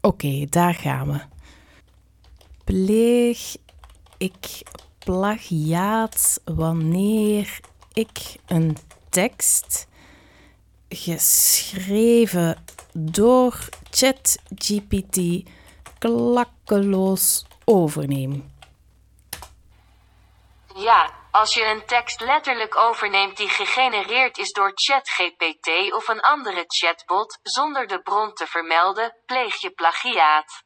Oké, daar gaan we. Pleeg ik plagiaat wanneer ik een tekst geschreven door ChatGPT klakkeloos overneem? Ja, als je een tekst letterlijk overneemt die gegenereerd is door ChatGPT of een andere chatbot, zonder de bron te vermelden, pleeg je plagiaat.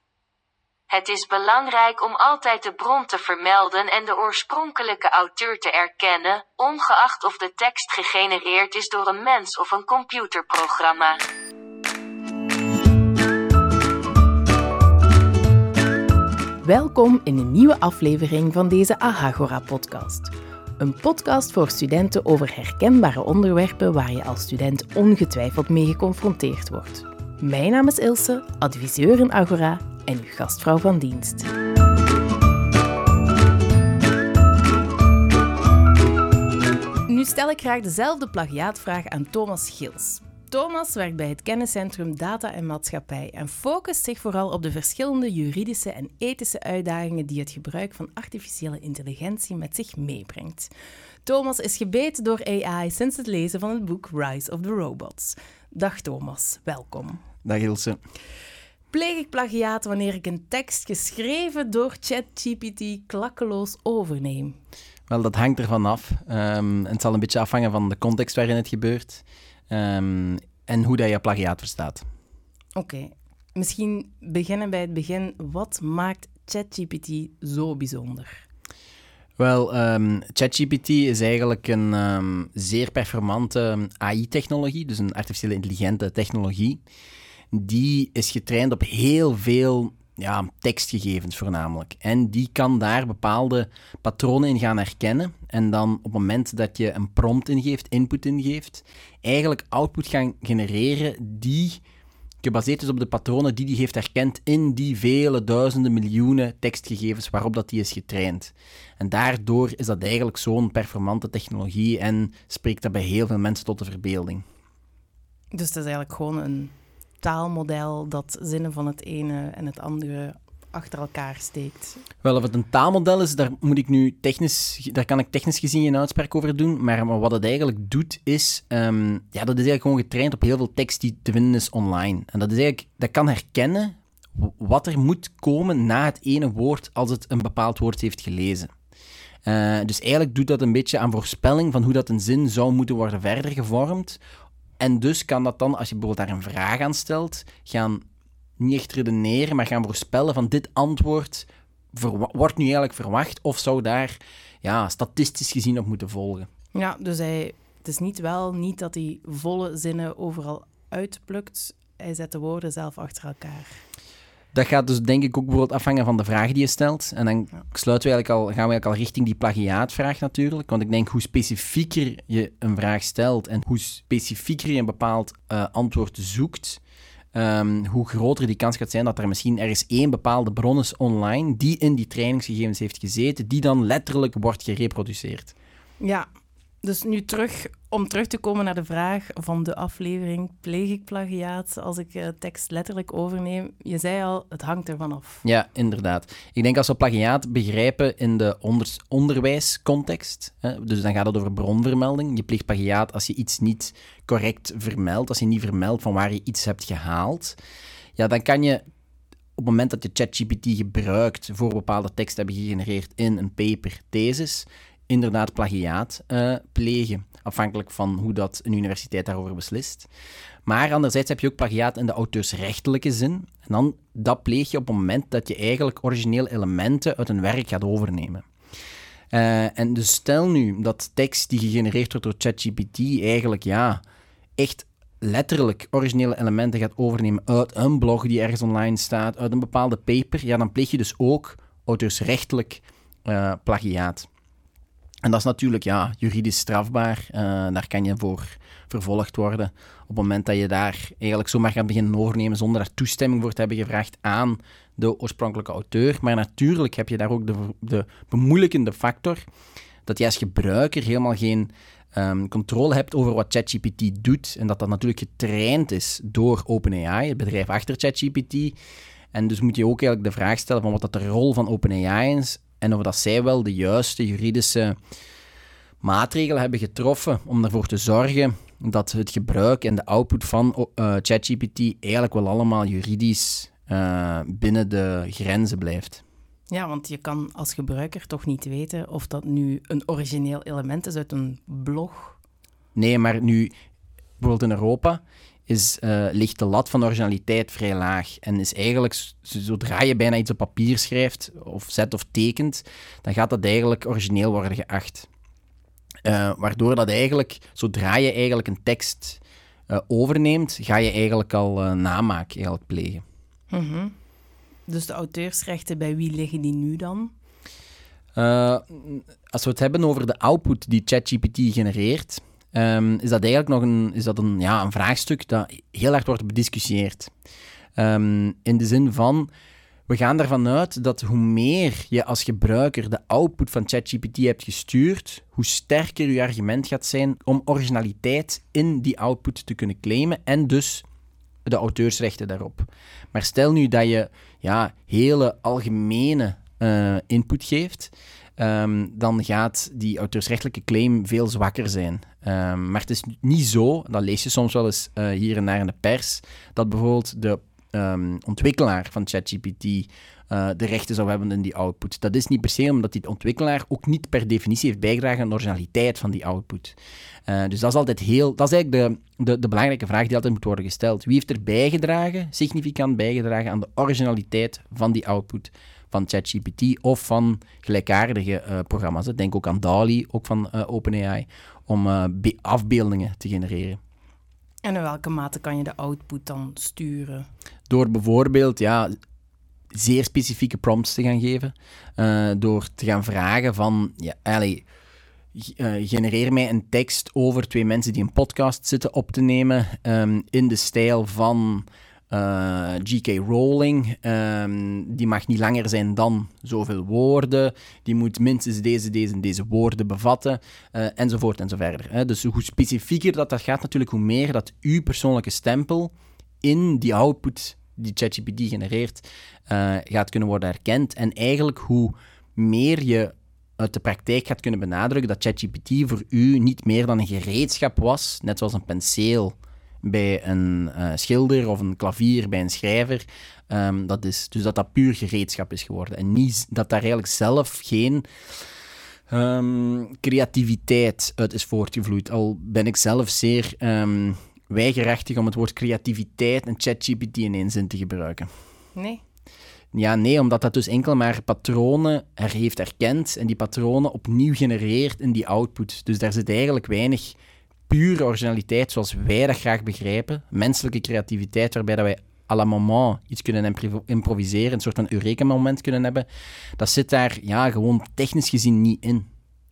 Het is belangrijk om altijd de bron te vermelden en de oorspronkelijke auteur te erkennen, ongeacht of de tekst gegenereerd is door een mens of een computerprogramma. Welkom in een nieuwe aflevering van deze Ahagora-podcast. Een podcast voor studenten over herkenbare onderwerpen waar je als student ongetwijfeld mee geconfronteerd wordt. Mijn naam is Ilse, adviseur in Agora en uw gastvrouw van dienst. Nu stel ik graag dezelfde plagiaatvraag aan Thomas Gils. Thomas werkt bij het kenniscentrum Data en Maatschappij en focust zich vooral op de verschillende juridische en ethische uitdagingen die het gebruik van artificiële intelligentie met zich meebrengt. Thomas is gebeten door AI sinds het lezen van het boek Rise of the Robots. Dag Thomas, welkom. Dag Ilse. Pleeg ik plagiaat wanneer ik een tekst geschreven door ChatGPT klakkeloos overneem? Wel, dat hangt ervan af. Um, het zal een beetje afhangen van de context waarin het gebeurt um, en hoe dat je plagiaat verstaat. Oké, misschien beginnen bij het begin. Wat maakt ChatGPT zo bijzonder? Wel, um, ChatGPT is eigenlijk een zeer performante AI-technologie, dus een artificiële intelligente technologie die is getraind op heel veel ja, tekstgegevens voornamelijk. En die kan daar bepaalde patronen in gaan herkennen. En dan op het moment dat je een prompt ingeeft, input ingeeft, eigenlijk output gaan genereren die gebaseerd is op de patronen die die heeft herkend in die vele duizenden miljoenen tekstgegevens waarop dat die is getraind. En daardoor is dat eigenlijk zo'n performante technologie en spreekt dat bij heel veel mensen tot de verbeelding. Dus het is eigenlijk gewoon een taalmodel dat zinnen van het ene en het andere achter elkaar steekt. Wel, of het een taalmodel is, daar, moet ik nu technisch, daar kan ik technisch gezien geen uitspraak over doen. Maar, wat het eigenlijk doet, is... Um, ja, dat is eigenlijk gewoon getraind op heel veel tekst die te vinden is online. En dat, is eigenlijk, dat kan herkennen wat er moet komen na het ene woord als het een bepaald woord heeft gelezen. Uh, dus eigenlijk doet dat een beetje aan voorspelling van hoe dat een zin zou moeten worden verder gevormd, en dus kan dat dan, als je bijvoorbeeld daar een vraag aan stelt, gaan niet echt redeneren, maar gaan voorspellen van dit antwoord wordt nu eigenlijk verwacht of zou daar ja, statistisch gezien op moeten volgen. Ja, dus hij, het is niet wel niet dat hij volle zinnen overal uitplukt. Hij zet de woorden zelf achter elkaar. Dat gaat dus denk ik ook bijvoorbeeld afhangen van de vraag die je stelt. En dan sluiten we eigenlijk al, gaan we eigenlijk al richting die plagiaatvraag natuurlijk. Want ik denk hoe specifieker je een vraag stelt en hoe specifieker je een bepaald uh, antwoord zoekt, um, hoe groter die kans gaat zijn dat er misschien ergens één bepaalde bron is online die in die trainingsgegevens heeft gezeten, die dan letterlijk wordt gereproduceerd. Ja, dus nu terug, om terug te komen naar de vraag van de aflevering, pleeg ik plagiaat als ik uh, tekst letterlijk overneem? Je zei al, het hangt ervan af. Ja, inderdaad. Ik denk als we plagiaat begrijpen in de onder onderwijscontext, hè, dus dan gaat het over bronvermelding. Je pleegt plagiaat als je iets niet correct vermeldt, als je niet vermeldt van waar je iets hebt gehaald. Ja, dan kan je op het moment dat je ChatGPT gebruikt voor bepaalde teksten hebben gegenereerd in een paper, thesis, inderdaad plagiaat uh, plegen, afhankelijk van hoe dat een universiteit daarover beslist. Maar anderzijds heb je ook plagiaat in de auteursrechtelijke zin. En dan, dat pleeg je op het moment dat je eigenlijk originele elementen uit een werk gaat overnemen. Uh, en dus stel nu dat tekst die gegenereerd wordt door ChatGPT eigenlijk ja, echt letterlijk originele elementen gaat overnemen uit een blog die ergens online staat, uit een bepaalde paper, ja, dan pleeg je dus ook auteursrechtelijk uh, plagiaat. En dat is natuurlijk ja, juridisch strafbaar. Uh, daar kan je voor vervolgd worden. Op het moment dat je daar eigenlijk zomaar gaat beginnen overnemen zonder daar toestemming voor te hebben gevraagd aan de oorspronkelijke auteur. Maar natuurlijk heb je daar ook de, de bemoeilijkende factor dat je als gebruiker helemaal geen um, controle hebt over wat ChatGPT doet. En dat dat natuurlijk getraind is door OpenAI, het bedrijf achter ChatGPT. En dus moet je ook eigenlijk de vraag stellen van wat dat de rol van OpenAI is en of dat zij wel de juiste juridische maatregelen hebben getroffen om ervoor te zorgen dat het gebruik en de output van uh, ChatGPT eigenlijk wel allemaal juridisch uh, binnen de grenzen blijft. Ja, want je kan als gebruiker toch niet weten of dat nu een origineel element is uit een blog. Nee, maar nu, bijvoorbeeld in Europa, is, uh, ligt de lat van originaliteit vrij laag. En is eigenlijk, zodra je bijna iets op papier schrijft, of zet of tekent, dan gaat dat eigenlijk origineel worden geacht. Uh, waardoor dat eigenlijk, zodra je eigenlijk een tekst uh, overneemt, ga je eigenlijk al namaak eigenlijk plegen. Mm -hmm. Dus de auteursrechten, bij wie liggen die nu dan? als we het hebben over de output die ChatGPT genereert, um, is dat eigenlijk nog een, is dat een, ja, een vraagstuk dat heel hard wordt bediscussieerd. Um, in de zin van, we gaan ervan uit dat hoe meer je als gebruiker de output van ChatGPT hebt gestuurd, hoe sterker je argument gaat zijn om originaliteit in die output te kunnen claimen en dus de auteursrechten daarop. Maar stel nu dat je ja, hele algemene uh, input geeft, um, dan gaat die auteursrechtelijke claim veel zwakker zijn. Um, maar het is niet zo, dat lees je soms wel eens uh, hier en daar in de pers, dat bijvoorbeeld de um, ontwikkelaar van ChatGPT uh, de rechten zou hebben in die output. Dat is niet per se omdat die ontwikkelaar ook niet per definitie heeft bijgedragen aan de originaliteit van die output. Uh, dus dat is altijd heel, dat is eigenlijk de, de, de, belangrijke vraag die altijd moet worden gesteld. Wie heeft er bijgedragen, significant bijgedragen aan de originaliteit van die output van ChatGPT of van gelijkaardige uh, programma's? Denk ook aan DALI, ook van OpenAI, om afbeeldingen te genereren. En in welke mate kan je de output dan sturen? Door bijvoorbeeld ja, zeer specifieke prompts te gaan geven. Uh, door te gaan vragen van... Ja, allez, uh, genereer mij een tekst over twee mensen die een podcast zitten op te nemen um, in de stijl van eh, G.K. Rowling, um, die mag niet langer zijn dan zoveel woorden. Die moet minstens deze, deze en deze woorden bevatten, uh, enzovoort en zo verder. Hè. Dus hoe specifieker dat, dat gaat, natuurlijk, hoe meer dat uw persoonlijke stempel in die output die ChatGPT genereert, uh, gaat kunnen worden herkend. En eigenlijk hoe meer je uit de praktijk gaat kunnen benadrukken dat ChatGPT voor u niet meer dan een gereedschap was, net zoals een penseel bij een uh, schilder of een klavier bij een schrijver. Um, dat is, dus dat dat puur gereedschap is geworden. En niet dat daar eigenlijk zelf geen um, creativiteit uit is voortgevloeid. Al ben ik zelf zeer um, weigerachtig om het woord creativiteit en ChatGPT in één zin te gebruiken. Nee. Ja, nee, omdat dat dus enkel maar patronen er heeft erkend en die patronen opnieuw genereert in die output. Dus daar zit eigenlijk weinig pure originaliteit zoals wij dat graag begrijpen, menselijke creativiteit waarbij dat wij à la moment iets kunnen improviseren, een soort van eureka-moment kunnen hebben, dat zit daar ja, gewoon technisch gezien niet in.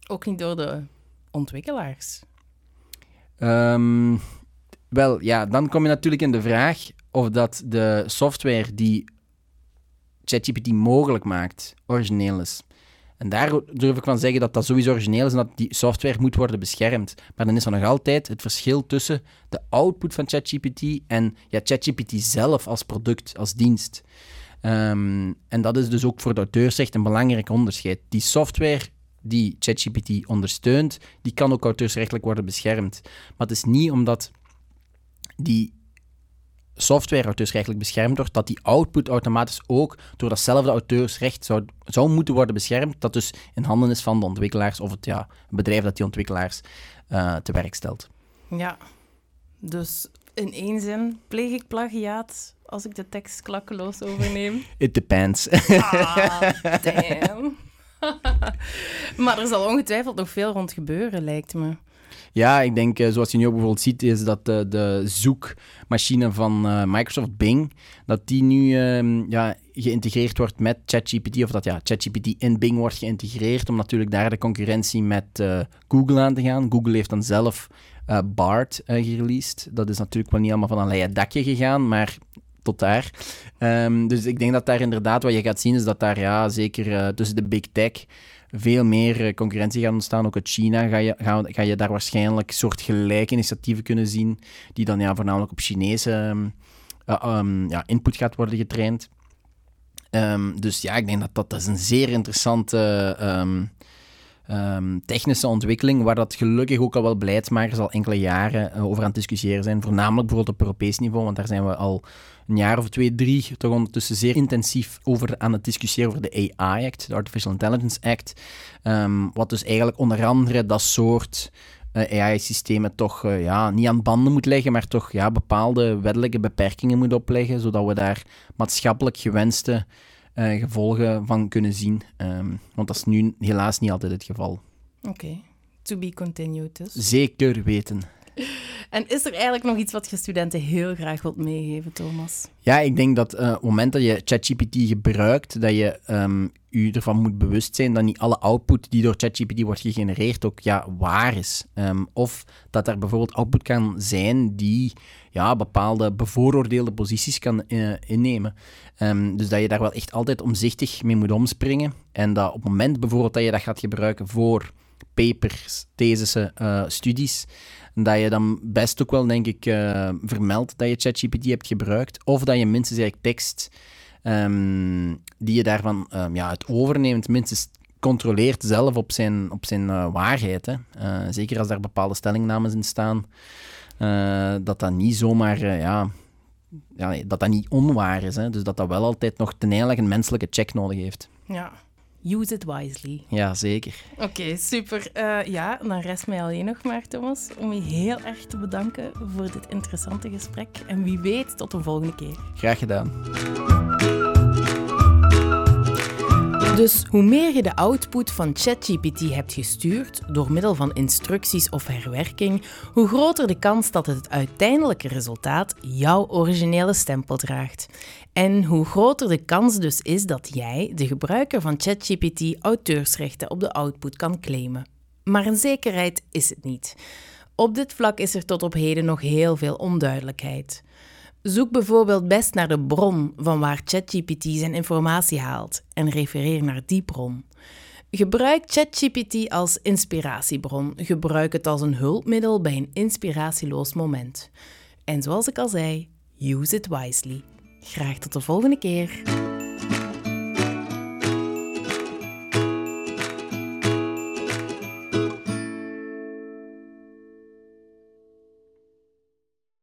Ook niet door de ontwikkelaars? Um, wel, ja, dan kom je natuurlijk in de vraag of dat de software die ChatGPT mogelijk maakt, origineel is. En daar durf ik van zeggen dat dat sowieso origineel is en dat die software moet worden beschermd. Maar dan is er nog altijd het verschil tussen de output van ChatGPT en ja, ChatGPT zelf als product, als dienst. Um, en dat is dus ook voor de auteursrecht een belangrijk onderscheid. Die software die ChatGPT ondersteunt, die kan ook auteursrechtelijk worden beschermd. Maar het is niet omdat die software dus eigenlijk beschermd wordt, dat die output automatisch ook door datzelfde auteursrecht zou, zou moeten worden beschermd, dat dus in handen is van de ontwikkelaars of het ja, bedrijf dat die ontwikkelaars uh, te werk stelt. Ja, dus in één zin, pleeg ik plagiaat als ik de tekst klakkeloos overneem? It depends. ah, damn. maar er zal ongetwijfeld nog veel rond gebeuren, lijkt me. Ja, ik denk, eh, zoals je nu ook bijvoorbeeld ziet, is dat de, de zoekmachine van uh, Microsoft Bing, dat die nu uh, ja, geïntegreerd wordt met ChatGPT, of dat ja, ChatGPT in Bing wordt geïntegreerd, om natuurlijk daar de concurrentie met uh, Google aan te gaan. Google heeft dan zelf BART gereleased. Dat is natuurlijk wel niet allemaal van een leien dakje gegaan, maar tot daar. Um, dus ik denk dat daar inderdaad wat je gaat zien, is dat daar ja, zeker tussen de big tech veel meer eh, concurrentie gaat ontstaan. Ook uit China ga je, ga, je daar waarschijnlijk soortgelijke initiatieven kunnen zien, die dan ja, voornamelijk op Chinese um, uh, um, ja, input gaat worden getraind. Ehm, dus ja, ik denk dat dat, is een zeer interessante ehm, ehm, technische ontwikkeling, waar dat gelukkig ook al wel beleidsmakers al enkele jaren eh, over aan het discussiëren zijn. Voornamelijk bijvoorbeeld op Europees niveau, want daar zijn we al een jaar of twee, drie toch ondertussen zeer intensief over aan het discussiëren over de AI Act, de Artificial Intelligence Act. Ehm, wat dus eigenlijk onder andere dat soort eh, AI-systemen toch eh, ja, niet aan banden moet leggen, maar toch ja, bepaalde wettelijke beperkingen moet opleggen, zodat we daar maatschappelijk gewenste eh, gevolgen van kunnen zien. Ehm, want dat is nu helaas niet altijd het geval. Oké, to be continued dus. Zeker weten. En is er eigenlijk nog iets wat je studenten heel graag wilt meegeven, Thomas? Ja, ik denk dat uh, op het moment dat je ChatGPT gebruikt, dat je um, je ervan moet bewust zijn dat niet alle output die door ChatGPT wordt gegenereerd ook ja, waar is. Um, of dat er bijvoorbeeld output kan zijn die ja, bepaalde bevooroordeelde posities kan uh, innemen. Um, dus dat je daar wel echt altijd omzichtig mee moet omspringen. En dat op het moment bijvoorbeeld dat je dat gaat gebruiken voor papers, thesissen, uh, studies, dat je dan best ook wel, denk ik, uh, vermeldt dat je ChatGPT hebt gebruikt. Of dat je minstens eigenlijk tekst um, die je daarvan um, ja, het overneemt, minstens controleert zelf op zijn, op zijn uh, waarheid. Hè. Zeker als daar bepaalde stellingnames in staan, dat dat niet zomaar, ja, ja, dat dat niet onwaar is. Hè. Dus dat dat wel altijd nog ten einde een menselijke check nodig heeft. Ja, Use it wisely. Ja, zeker. Oké, okay, super. Uh, ja, dan rest mij alleen nog maar, Thomas, om je heel erg te bedanken voor dit interessante gesprek. En wie weet, tot een volgende keer. Graag gedaan. Dus hoe meer je de output van ChatGPT hebt gestuurd door middel van instructies of herwerking, hoe groter de kans dat het uiteindelijke resultaat jouw originele stempel draagt. En hoe groter de kans dus is dat jij, de gebruiker van ChatGPT, auteursrechten op de output kan claimen. Maar een zekerheid is het niet. Op dit vlak is er tot op heden nog heel veel onduidelijkheid. Zoek bijvoorbeeld best naar de bron van waar ChatGPT zijn informatie haalt en refereer naar die bron. Gebruik ChatGPT als inspiratiebron. Gebruik het als een hulpmiddel bij een inspiratieloos moment. En zoals ik al zei, use it wisely. Graag tot de volgende keer.